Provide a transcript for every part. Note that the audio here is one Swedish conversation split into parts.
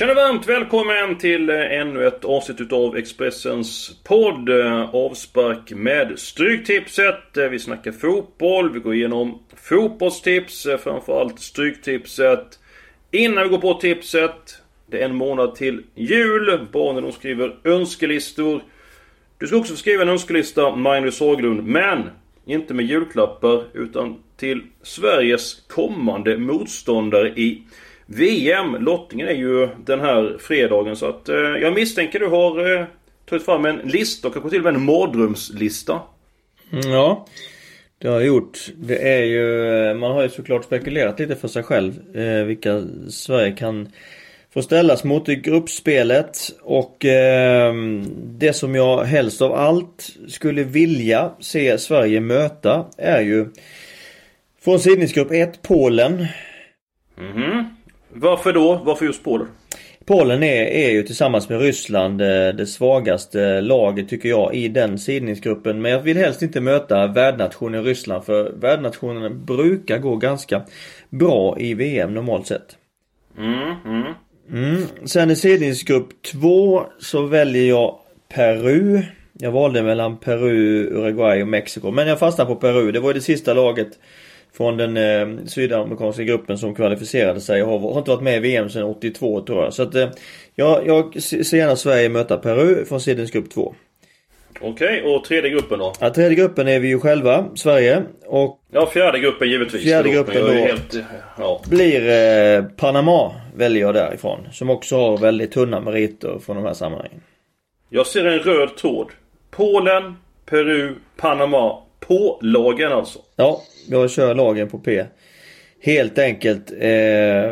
Tjena varmt välkommen till eh, ännu ett avsnitt utav Expressens podd eh, Avspark med Stryktipset. Eh, vi snackar fotboll, vi går igenom fotbollstips, framförallt Stryktipset. Innan vi går på tipset, det är en månad till jul. Barnen de skriver önskelistor. Du ska också få skriva en önskelista, Magnus Haglund, men inte med julklappar utan till Sveriges kommande motståndare i VM. Lottningen är ju den här fredagen så att eh, jag misstänker du har eh, tagit fram en lista och kanske till och med en mardrömslista. Mm, Ja, det har jag gjort. Det är ju, eh, man har ju såklart spekulerat lite för sig själv eh, vilka Sverige kan få ställas mot i gruppspelet. Och eh, det som jag helst av allt skulle vilja se Sverige möta är ju från sidningsgrupp 1 Polen. Mhm. Varför då? Varför just Polen? Polen är, är ju tillsammans med Ryssland eh, det svagaste laget tycker jag i den sidningsgruppen. Men jag vill helst inte möta värdnationen Ryssland för värdnationerna brukar gå ganska bra i VM normalt sett. Mm, mm. Mm. Sen i sidningsgrupp 2 så väljer jag Peru. Jag valde mellan Peru, Uruguay och Mexiko. Men jag fastnade på Peru. Det var ju det sista laget från den eh, sydamerikanska gruppen som kvalificerade sig. Har, har inte varit med i VM sedan 82 tror jag. Så att eh, jag, jag ser gärna Sverige möta Peru från sidningsgrupp 2. Okej, och tredje gruppen då? Ja, tredje gruppen är vi ju själva, Sverige. Och Ja, fjärde gruppen givetvis. Fjärde gruppen då. Helt, ja. blir eh, Panama väljer jag därifrån. Som också har väldigt tunna meriter från de här sammanhangen. Jag ser en röd tråd. Polen, Peru, Panama. På lagen alltså. Ja, jag kör lagen på P. Helt enkelt. Eh,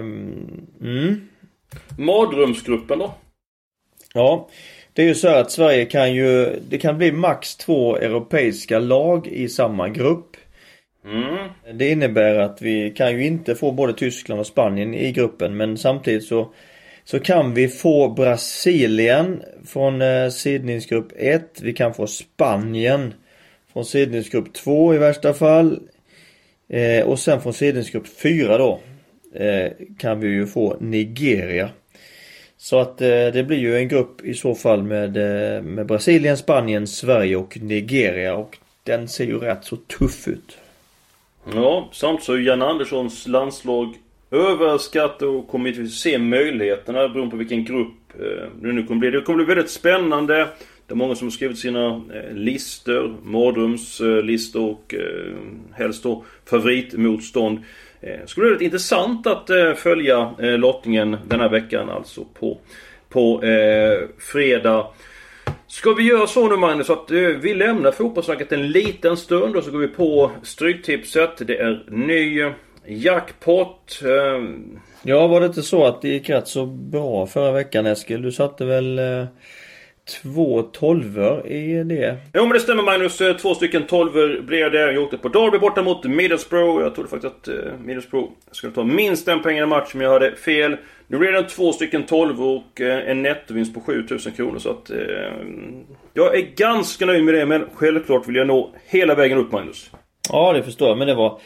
mm. Mardrömsgruppen då? Ja, det är ju så att Sverige kan ju, det kan bli max två europeiska lag i samma grupp. Mm. Det innebär att vi kan ju inte få både Tyskland och Spanien i gruppen men samtidigt så så kan vi få Brasilien från eh, sidningsgrupp 1. Vi kan få Spanien från sidningsgrupp 2 i värsta fall. Eh, och sen från sidningsgrupp 4 då eh, kan vi ju få Nigeria. Så att eh, det blir ju en grupp i så fall med, eh, med Brasilien, Spanien, Sverige och Nigeria. Och den ser ju rätt så tuff ut. Ja, samtidigt så är Jan Anderssons landslag överskattat och kommer inte se möjligheterna beroende på vilken grupp eh, det nu kommer bli. Det kommer bli väldigt spännande. Det är många som har skrivit sina eh, listor, mardrömslistor och eh, helst då favoritmotstånd. Eh, skulle bli intressant att eh, följa eh, lottningen den här veckan alltså på, på eh, fredag. Ska vi göra så nu Magnus att eh, vi lämnar fotbollssnacket en liten stund och så går vi på Stryktipset. Det är ny jackpot. Eh, Ja, var det inte så att det gick rätt så bra förra veckan Eskil? Du satte väl eh, två tolvor i det? Jo men det stämmer Magnus. Eh, Två stycken tolvor blev det. Jag åkte på Derby borta mot Middlesbrough. Jag trodde faktiskt att eh, Middlesbrough skulle ta minst en pengar i matchen men jag hade fel. Nu blev det två stycken tolvor och eh, en nettovinst på 7000 kronor så att... Eh, jag är ganska nöjd med det men självklart vill jag nå hela vägen upp Magnus. Ja, det förstår jag. Men det var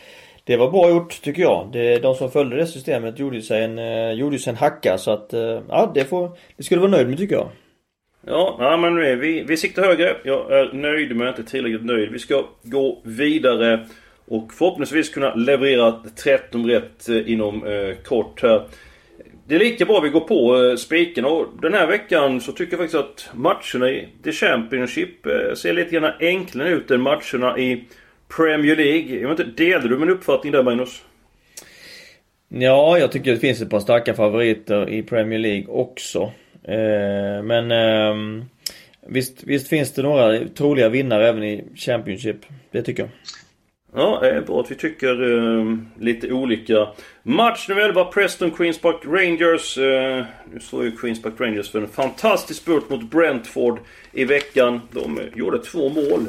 det var bra gjort tycker jag. Det, de som följde det systemet gjorde sig en, eh, gjorde sig en hacka så att eh, ja, det får, det skulle vara nöjd med tycker jag. Ja, nej men vi, vi, vi siktar högre. Jag är nöjd men inte tillräckligt nöjd. Vi ska gå vidare och förhoppningsvis kunna leverera 13 rätt eh, inom eh, kort här. Det är lika bra vi går på eh, spiken och den här veckan så tycker jag faktiskt att matcherna i The Championship eh, ser lite grann enklare ut än matcherna i Premier League. Jag vet inte, delar du min uppfattning där Magnus? Ja, jag tycker det finns ett par starka favoriter i Premier League också. Eh, men eh, visst, visst finns det några troliga vinnare även i Championship. Det tycker jag. Ja, det är bra att vi tycker eh, lite olika. Match nummer 11, Preston Queens Park Rangers. Eh, nu står ju Queens Park Rangers för en fantastisk spurt mot Brentford i veckan. De eh, gjorde två mål.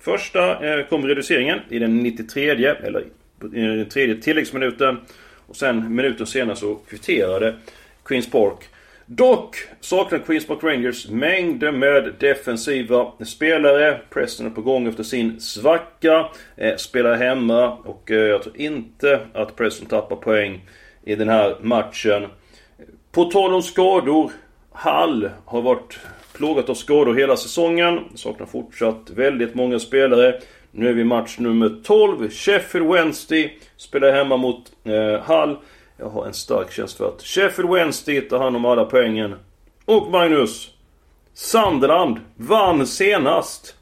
Första eh, kom reduceringen i den 93 eller i den tredje tilläggsminuten. Och sen minuten senare så kvitterade Queens Park. Dock saknar Queens Park Rangers mängder med defensiva spelare. Preston är på gång efter sin svacka. Eh, spelar hemma och eh, jag tror inte att Preston tappar poäng i den här matchen. På tal om skador. Hall har varit plågat av skador hela säsongen. Saknar fortsatt väldigt många spelare. Nu är vi match nummer 12. Sheffield Wednesday spelar hemma mot eh, Hall. Jag har en stark känsla för att Sheffield Wednesday tar hand om alla poängen. Och Magnus! Sunderland vann senast.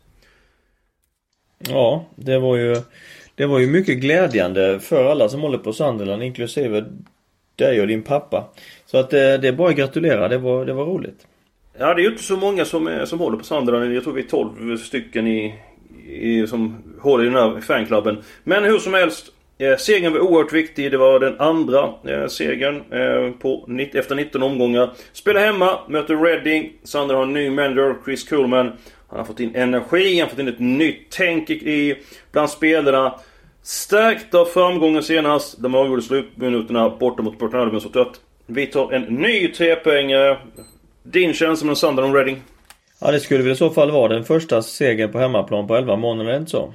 Ja, det var ju... Det var ju mycket glädjande för alla som håller på Sunderland, inklusive dig och din pappa. Så att det, eh, det är bara att gratulera, det var, det var roligt. Ja, det är ju inte så många som, som håller på Sunderland. Jag tror vi är 12 stycken i, i, som håller i den här fanklubben. Men hur som helst. Eh, segern var oerhört viktig. Det var den andra eh, segern eh, på, efter 19 omgångar. Spelar hemma, möter Reading. Sander har en ny manager, Chris Coolman. Han har fått in energi, han har fått in ett nytt tänk i, bland spelarna. Stärkt av framgången senast. De avgjorde slutminuterna borta mot Portland Albion. Så trött. vi tar en ny trepoängare. Din känsla med om Reading? Ja det skulle väl i så fall vara den första segern på hemmaplan på 11 månader, inte så?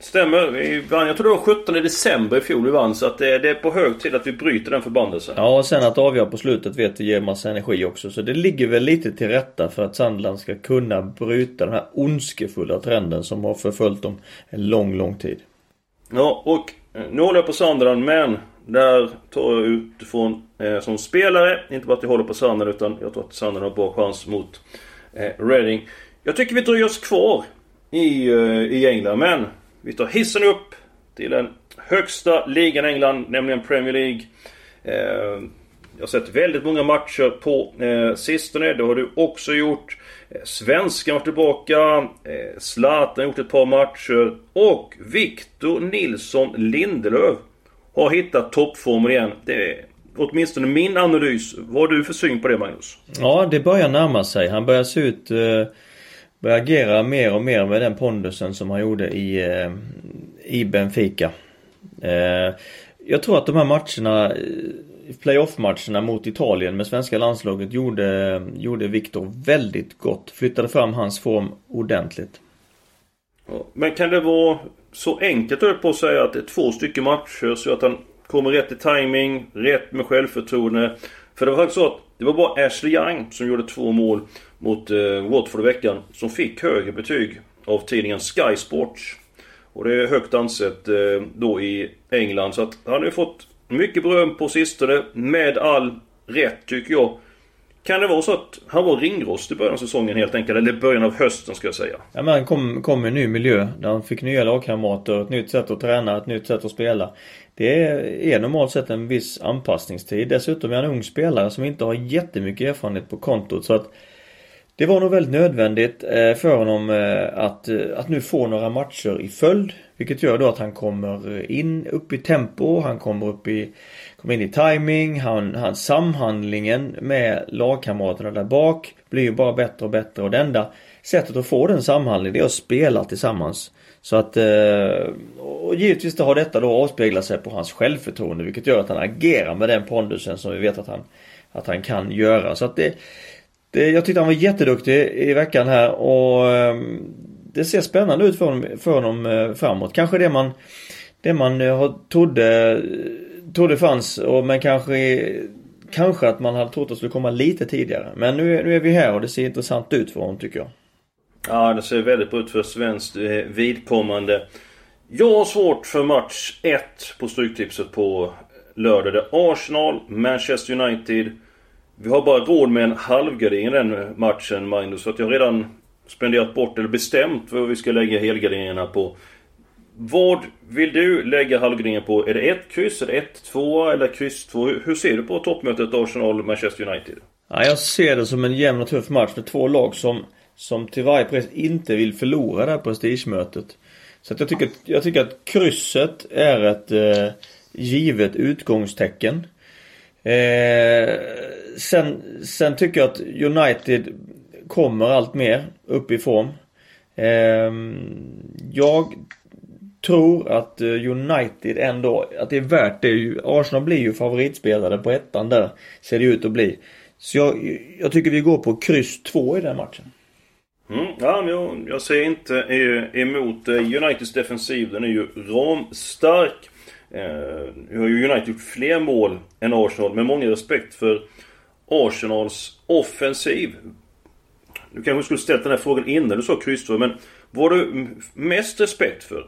Stämmer. Vi vann, jag tror det var 17 december i fjol vi vann. Så att det, det är på hög tid att vi bryter den förbannelsen. Ja, och sen att avgöra på slutet vet vi ger massa energi också. Så det ligger väl lite till rätta för att Sandland ska kunna bryta den här ondskefulla trenden som har förföljt dem en lång, lång tid. Ja, och eh, nu håller jag på Sandland men där tar jag utifrån eh, som spelare. Inte bara att jag håller på Sandland utan jag tror att Sandland har bra chans mot eh, Reading. Jag tycker vi dröjer oss kvar i, eh, i England men vi tar hissen upp till den högsta ligan i England, nämligen Premier League. Eh, jag har sett väldigt många matcher på eh, sistone. Det har du också gjort. Eh, svenskan var tillbaka. Eh, Zlatan har gjort ett par matcher. Och Victor Nilsson Lindelöf har hittat toppformen igen. Det är åtminstone min analys. Vad har du för syn på det Magnus? Ja, det börjar närma sig. Han börjar se ut... Eh börjar agera mer och mer med den pondusen som han gjorde i, eh, i Benfica. Eh, jag tror att de här matcherna, eh, playoff-matcherna mot Italien med svenska landslaget gjorde, gjorde Viktor väldigt gott. Flyttade fram hans form ordentligt. Men kan det vara så enkelt att på att säga att det är två stycken matcher så att han kommer rätt i timing, rätt med självförtroende. För det var faktiskt så att det var bara Ashley Young som gjorde två mål mot eh, Watford i veckan. Som fick högre betyg av tidningen Sky Sports. Och det är högt ansett eh, då i England. Så att han har ju fått mycket beröm på sistone. Med all rätt tycker jag. Kan det vara så att han var ringrost i början av säsongen helt enkelt? Eller början av hösten ska jag säga. Ja men han kom, kom i en ny miljö. Där han fick nya lagkamrater, ett nytt sätt att träna, ett nytt sätt att spela. Det är normalt sett en viss anpassningstid. Dessutom är han en ung spelare som inte har jättemycket erfarenhet på kontot. Så att det var nog väldigt nödvändigt eh, för honom eh, att, eh, att nu få några matcher i följd. Vilket gör då att han kommer in upp i tempo, han kommer upp i Kommer in i timing, han, han, samhandlingen med lagkamraterna där bak blir ju bara bättre och bättre och det enda sättet att få den samhandlingen det är att spela tillsammans. Så att, och givetvis har detta då avspeglat sig på hans självförtroende vilket gör att han agerar med den pondusen som vi vet att han, att han kan göra. Så att det, det, jag tyckte han var jätteduktig i veckan här och ehm, det ser spännande ut för honom, för honom eh, framåt. Kanske det man, det man eh, trodde, trodde fanns och men kanske Kanske att man hade trott att det skulle komma lite tidigare. Men nu, nu är vi här och det ser intressant ut för honom tycker jag. Ja, det ser väldigt bra ut för svenskt eh, vidkommande. Jag har svårt för match 1 på Stryktipset på lördag. Det är Arsenal, Manchester United vi har bara råd med en halvgardering i den matchen Magnus. Så att jag har redan spenderat bort, eller bestämt vad vi ska lägga helgarderingarna på. Vad vill du lägga halvgarderingen på? Är det ett kryss, är det ett, två eller kryss två? Hur ser du på toppmötet Arsenal-Manchester United? Ja, jag ser det som en jämn och tuff match med två lag som, som till varje pris inte vill förlora det här prestigemötet. Så att jag, tycker, jag tycker att krysset är ett eh, givet utgångstecken. Eh, sen, sen tycker jag att United kommer allt mer upp i form. Eh, jag tror att eh, United ändå, att det är värt det. Arsenal blir ju favoritspelare på ettan där. Ser det ut att bli. Så jag, jag tycker vi går på kryss 2 i den matchen. Mm, ja, men jag, jag säger inte eh, emot eh, Uniteds defensiv. Den är ju ramstark. Eh, nu har ju United gjort fler mål än Arsenal, med många respekt för Arsenals offensiv. Du kanske skulle ställt den här frågan innan du sa kryss men vad har du mest respekt för?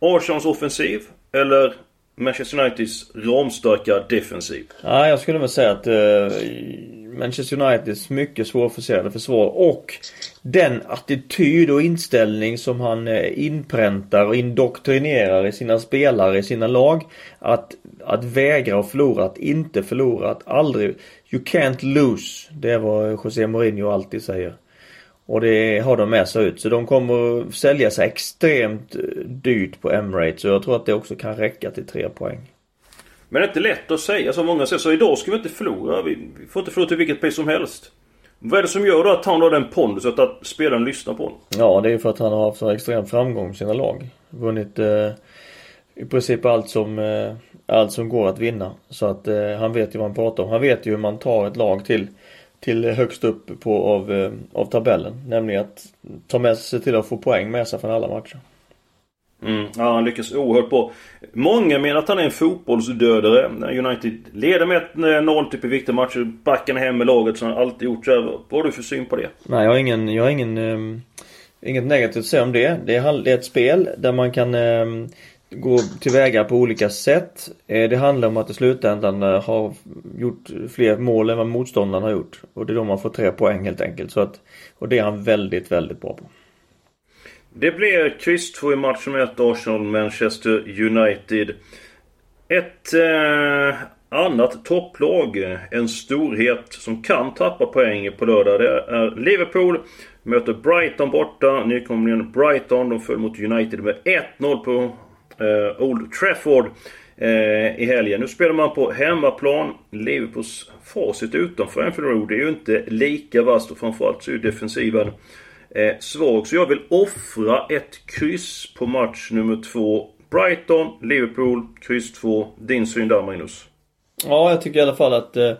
Arsenals offensiv eller Manchester Uniteds ramstarka defensiv? Ja, jag skulle väl säga att eh, Manchester Uniteds mycket svårforcerade försvar och den attityd och inställning som han eh, inpräntar och indoktrinerar i sina spelare, i sina lag. Att, att vägra att förlora, att inte förlora, att aldrig... You can't lose. Det är vad José Mourinho alltid säger. Och det har de med sig ut. Så de kommer sälja sig extremt eh, dyrt på Emirates. Och jag tror att det också kan räcka till tre poäng. Men det är inte lätt att säga som många säger. Så idag ska vi inte förlora. Vi, vi får inte förlora till vilket pris som helst. Vad är det som gör då att han har den ponduset att spelaren lyssnar på honom? Ja, det är för att han har haft så extrem framgång med sina lag. Vunnit eh, i princip allt som, eh, allt som går att vinna. Så att eh, han vet ju vad han pratar om. Han vet ju hur man tar ett lag till, till högst upp på, av, eh, av tabellen. Nämligen att ta med sig till att få poäng med sig från alla matcher. Mm, ja, han lyckas oerhört bra. Många menar att han är en fotbollsdödare. United leder med 1-0 eh, typ i viktiga matcher. Backen hem med laget som han alltid gjort. Så eh, vad har du för syn på det? Nej, jag har ingen... Jag har ingen um, inget negativt att säga om det. Det är, det är ett spel där man kan um, gå tillväga på olika sätt. Eh, det handlar om att i slutändan ha gjort fler mål än vad motståndaren har gjort. Och det är då man får tre poäng helt enkelt. Så att, och det är han väldigt, väldigt bra på. Det blir kryss 2 i matchen med Arsenal-Manchester United. Ett eh, annat topplag, en storhet som kan tappa poäng på lördag. Det är Liverpool. Möter Brighton borta. Nykomlingen Brighton. De föll mot United med 1-0 på eh, Old Trafford eh, i helgen. Nu spelar man på hemmaplan. Liverpools facit utanför Anfield Road är ju inte lika vasst och framförallt så är ju defensiven eh, svag. Så jag vill offra ett kryss på match nummer två. Brighton, Liverpool, kryss 2. Din syn där Magnus? Ja, jag tycker i alla fall att eh,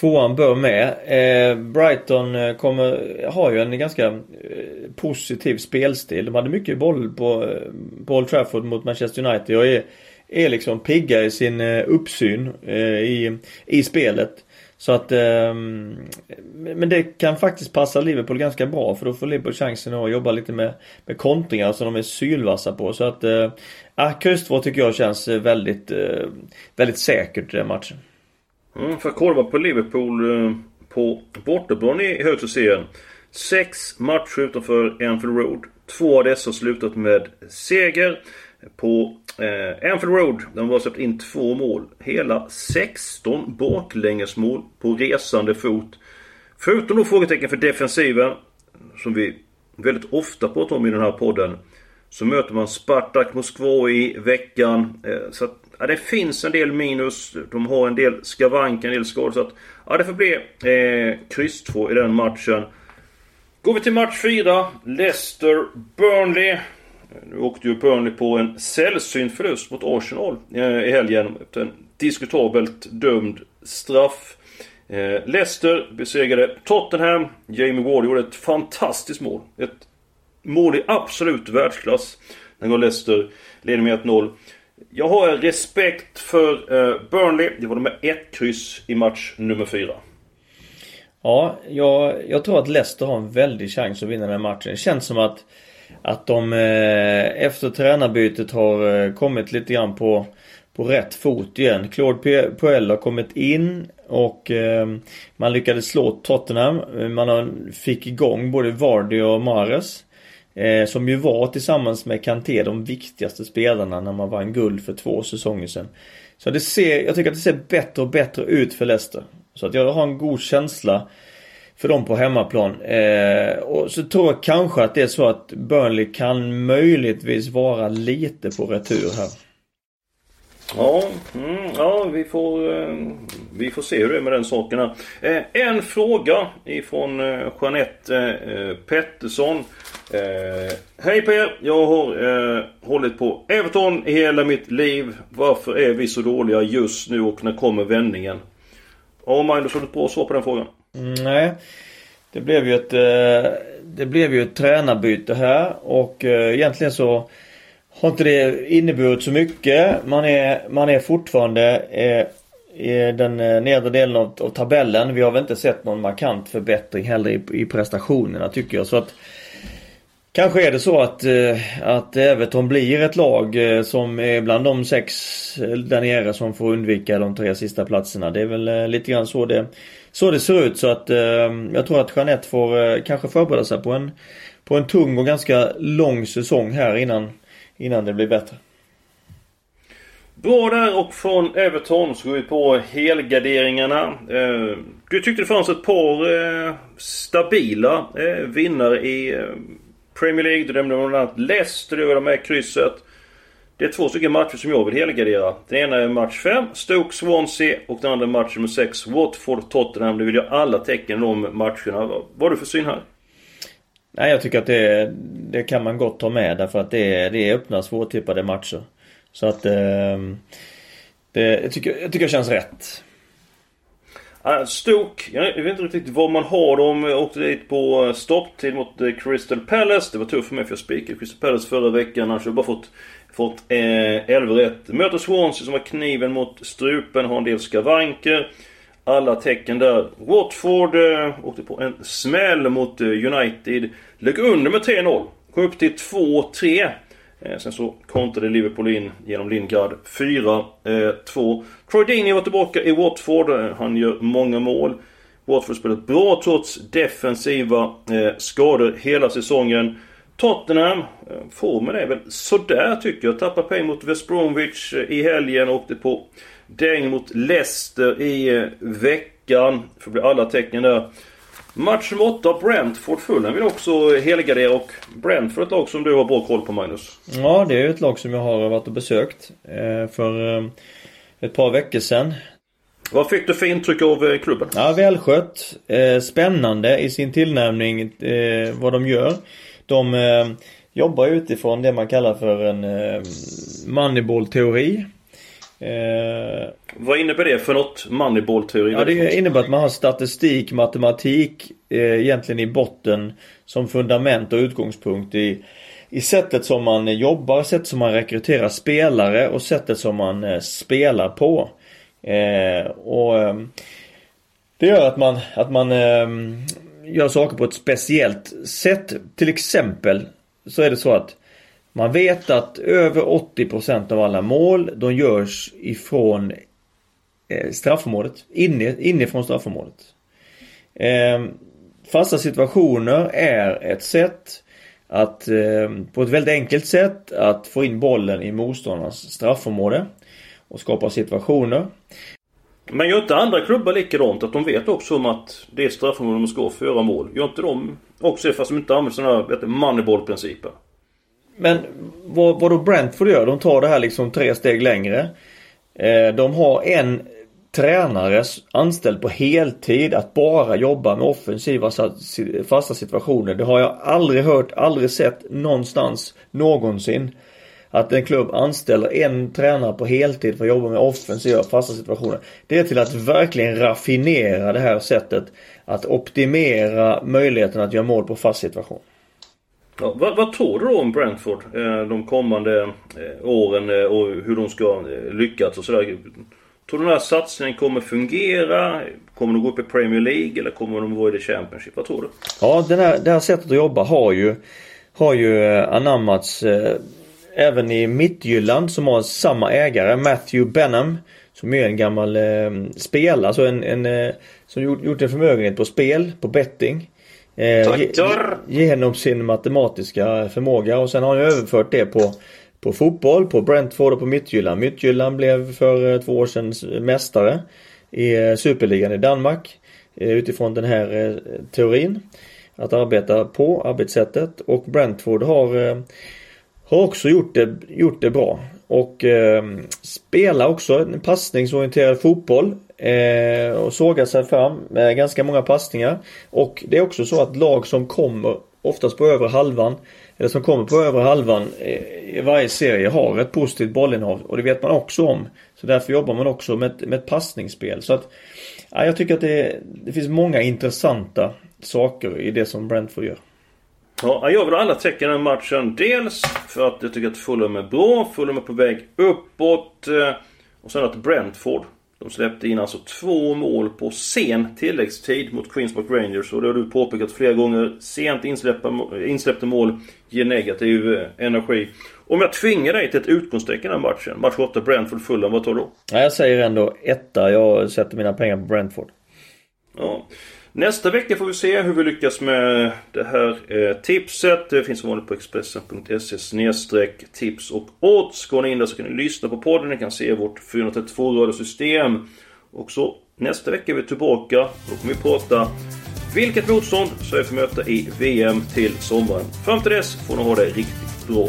tvåan bör med. Eh, Brighton eh, kommer, har ju en ganska eh, positiv spelstil. De hade mycket boll på, eh, på Old Trafford mot Manchester United. Jag är, är liksom pigga i sin eh, uppsyn i, i spelet. Så att, eh, men det kan faktiskt passa Liverpool ganska bra för då får Liverpool chansen att jobba lite med, med kontringar som de är sylvassa på. Så att, eh, ah, kryss 2 tycker jag känns eh, väldigt, eh, väldigt säkert den matchen. Mm, för att kolla på Liverpool eh, på bortaplan i högsta serien. Sex matcher utanför Anfield Road. Två av dessa har slutat med seger. På eh, Anfield Road, där de har släppt in två mål. Hela 16 baklängesmål på resande fot. Förutom då frågetecken för defensiven, som vi väldigt ofta pratar om i den här podden. Så möter man Spartak Moskva i veckan. Eh, så att, ja, det finns en del minus. De har en del skavanker, en del skador. Så att, ja, det får bli eh, kryss 2 i den matchen. Går vi till match 4. Leicester-Burnley. Nu åkte ju Burnley på en sällsynt förlust mot Arsenal eh, i helgen. Efter en diskutabelt dömd straff. Eh, Leicester besegrade Tottenham. Jamie Ward gjorde ett fantastiskt mål. Ett mål i absolut världsklass. När går Leicester leder med 1-0. Jag har respekt för eh, Burnley. Det var de med ett kryss i match nummer 4. Ja, jag, jag tror att Leicester har en väldig chans att vinna den här matchen. Det känns som att att de eh, efter tränarbytet har eh, kommit lite grann på, på rätt fot igen. Claude Puel har kommit in och eh, man lyckades slå Tottenham. Man fick igång både Vardy och Mares. som ju var tillsammans med Kanté de viktigaste spelarna när man vann guld för två säsonger sedan. Så det ser, jag tycker att det ser bättre och bättre ut för Leicester. Så att jag har en god känsla för dem på hemmaplan. Eh, och så tror jag kanske att det är så att Burnley kan möjligtvis vara lite på retur här. Ja, mm, ja vi får... Eh, vi får se hur det är med den saken här. Eh, en fråga ifrån eh, Jeanette eh, Pettersson. Eh, Hej Per! Jag har eh, hållit på Everton i hela mitt liv. Varför är vi så dåliga just nu och när kommer vändningen? Ja Magnus, har du ett bra svar på den frågan? Nej. Det blev ju ett, eh, det blev ju ett tränarbyte här och eh, egentligen så har inte det inneburit så mycket. Man är, man är fortfarande eh, i den nedre delen av, av, tabellen. Vi har väl inte sett någon markant förbättring heller i, i prestationerna tycker jag. Så att Kanske är det så att, att Everton blir ett lag som är bland de sex där nere som får undvika de tre sista platserna. Det är väl lite grann så det, så det ser ut så att eh, jag tror att Jeanette får eh, kanske förbereda sig på en, på en tung och ganska lång säsong här innan, innan det blir bättre. Bra där och från Everton så går vi på helgarderingarna. Eh, du tyckte det fanns ett par eh, stabila eh, vinnare i eh, Premier League. Du nämnde bland annat Leicester, du var med krysset. Det är två stycken matcher som jag vill helgardera. Den ena är match 5, Stoke-Swansea och den andra match nummer 6, Watford-Tottenham. Det vill jag alla tecken om matcherna. Vad har du för syn här? Nej, jag tycker att det, det kan man gott ta med därför att det, det är öppna svårtippade matcher. Så att eh, det jag tycker jag tycker det känns rätt. Stoke, jag vet inte riktigt vad man har. De åkte dit på stopptid mot eh, Crystal Palace. Det var tufft för mig för jag spikade Crystal Palace förra veckan. Annars har jag bara fått Fått eh, 11 rätt. Möter Swansea som har kniven mot strupen, har en del skavanker. Alla tecken där. Watford eh, åkte på en smäll mot eh, United. Låg under med 3-0. Kom upp till 2-3. Eh, sen så kontrade Liverpool in genom Lingard 4-2. Eh, Troy Deeney var tillbaka i Watford. Eh, han gör många mål. Watford spelat bra trots defensiva eh, skador hela säsongen. Tottenham, eh, formen är väl sådär tycker jag. Tappar poäng mot West Bromwich eh, i helgen. Åkte på däng mot Leicester i eh, veckan. Får bli alla tecken där. Match nummer 8, Brentford Fulham vill också helgardera och Brentford ett lag som du har bra koll på Magnus. Ja, det är ett lag som jag har varit och besökt för ett par veckor sedan. Vad fick du för intryck av klubben? Ja, välskött. Spännande i sin tillnärmning vad de gör. De eh, jobbar utifrån det man kallar för en eh, Moneyball-teori. Eh, Vad innebär det för något? Moneyball-teori? Ja, det innebär att man har statistik, matematik eh, egentligen i botten som fundament och utgångspunkt i, i sättet som man jobbar, sättet som man rekryterar spelare och sättet som man eh, spelar på. Eh, och eh, Det gör att man, att man gör saker på ett speciellt sätt. Till exempel så är det så att man vet att över 80% av alla mål de görs ifrån eh, straffområdet. Inne, inifrån straffområdet. Ehm, fasta situationer är ett sätt att ehm, på ett väldigt enkelt sätt att få in bollen i motståndarnas straffområde och skapa situationer. Men gör inte andra klubbar likadant? Att de vet också om att det är straffområden man ska för göra mål? Gör inte de också det fast de inte använder sådana här moneyball-principer? Men vad, vad då Brentford gör? De tar det här liksom tre steg längre. Eh, de har en tränare anställd på heltid att bara jobba med offensiva fasta situationer. Det har jag aldrig hört, aldrig sett någonstans någonsin att en klubb anställer en tränare på heltid för att jobba med offensiva fasta situationer. Det är till att verkligen raffinera det här sättet att optimera möjligheten att göra mål på fast situation. Ja, vad, vad, tror du då om Brentford eh, de kommande eh, åren eh, och hur de ska lyckas och sådär? Tror du den här satsningen kommer fungera? Kommer de gå upp i Premier League eller kommer de gå i the Championship? Vad tror du? Ja, den här, det här sättet att jobba har ju, har ju anammats även i Mittjylland som har samma ägare, Matthew Benham. Som är en gammal eh, spelare, alltså en, en eh, som gjort, gjort en förmögenhet på spel, på betting. Eh, genom sin matematiska förmåga och sen har han överfört det på, på fotboll, på Brentford och på Mittjylland. Mittjylland blev för eh, två år sedan mästare i eh, Superligan i Danmark. Eh, utifrån den här teorin. Att arbeta på arbetssättet och Brentford har har också gjort det, gjort det bra. och eh, spelar också en passningsorienterad fotboll. Eh, och sågar sig fram med ganska många passningar. Och det är också så att lag som kommer oftast på övre halvan eller som kommer på övre halvan eh, i varje serie har ett positivt bollinnehav och det vet man också om. Så därför jobbar man också med ett, med ett passningsspel. Så att ja, jag tycker att det, det finns många intressanta saker i det som Brentford gör. Ja, jag vill alla tecken i den matchen. Dels för att jag tycker att Fulham är bra. Fulham är på väg uppåt. Eh, och sen att Brentford de släppte in alltså två mål på sen tilläggstid mot Queens Park Rangers och det har du påpekat flera gånger. Sent insläppta, insläppta mål ger negativ eh, energi. Om jag tvingar dig till ett utgångstecken i den matchen, match 8 Brentford Fulham, vad tar du då? Jag säger ändå etta. Jag sätter mina pengar på Brentford. Ja. Nästa vecka får vi se hur vi lyckas med det här eh, tipset. Det finns som vanligt på Expressen.se tips och odds. Går ni in där så kan ni lyssna på podden. Ni kan se vårt 432 system. Och så nästa vecka är vi tillbaka. Då kommer vi prata vilket motstånd Sverige får möta i VM till sommaren. Fram till dess får ni ha det riktigt bra.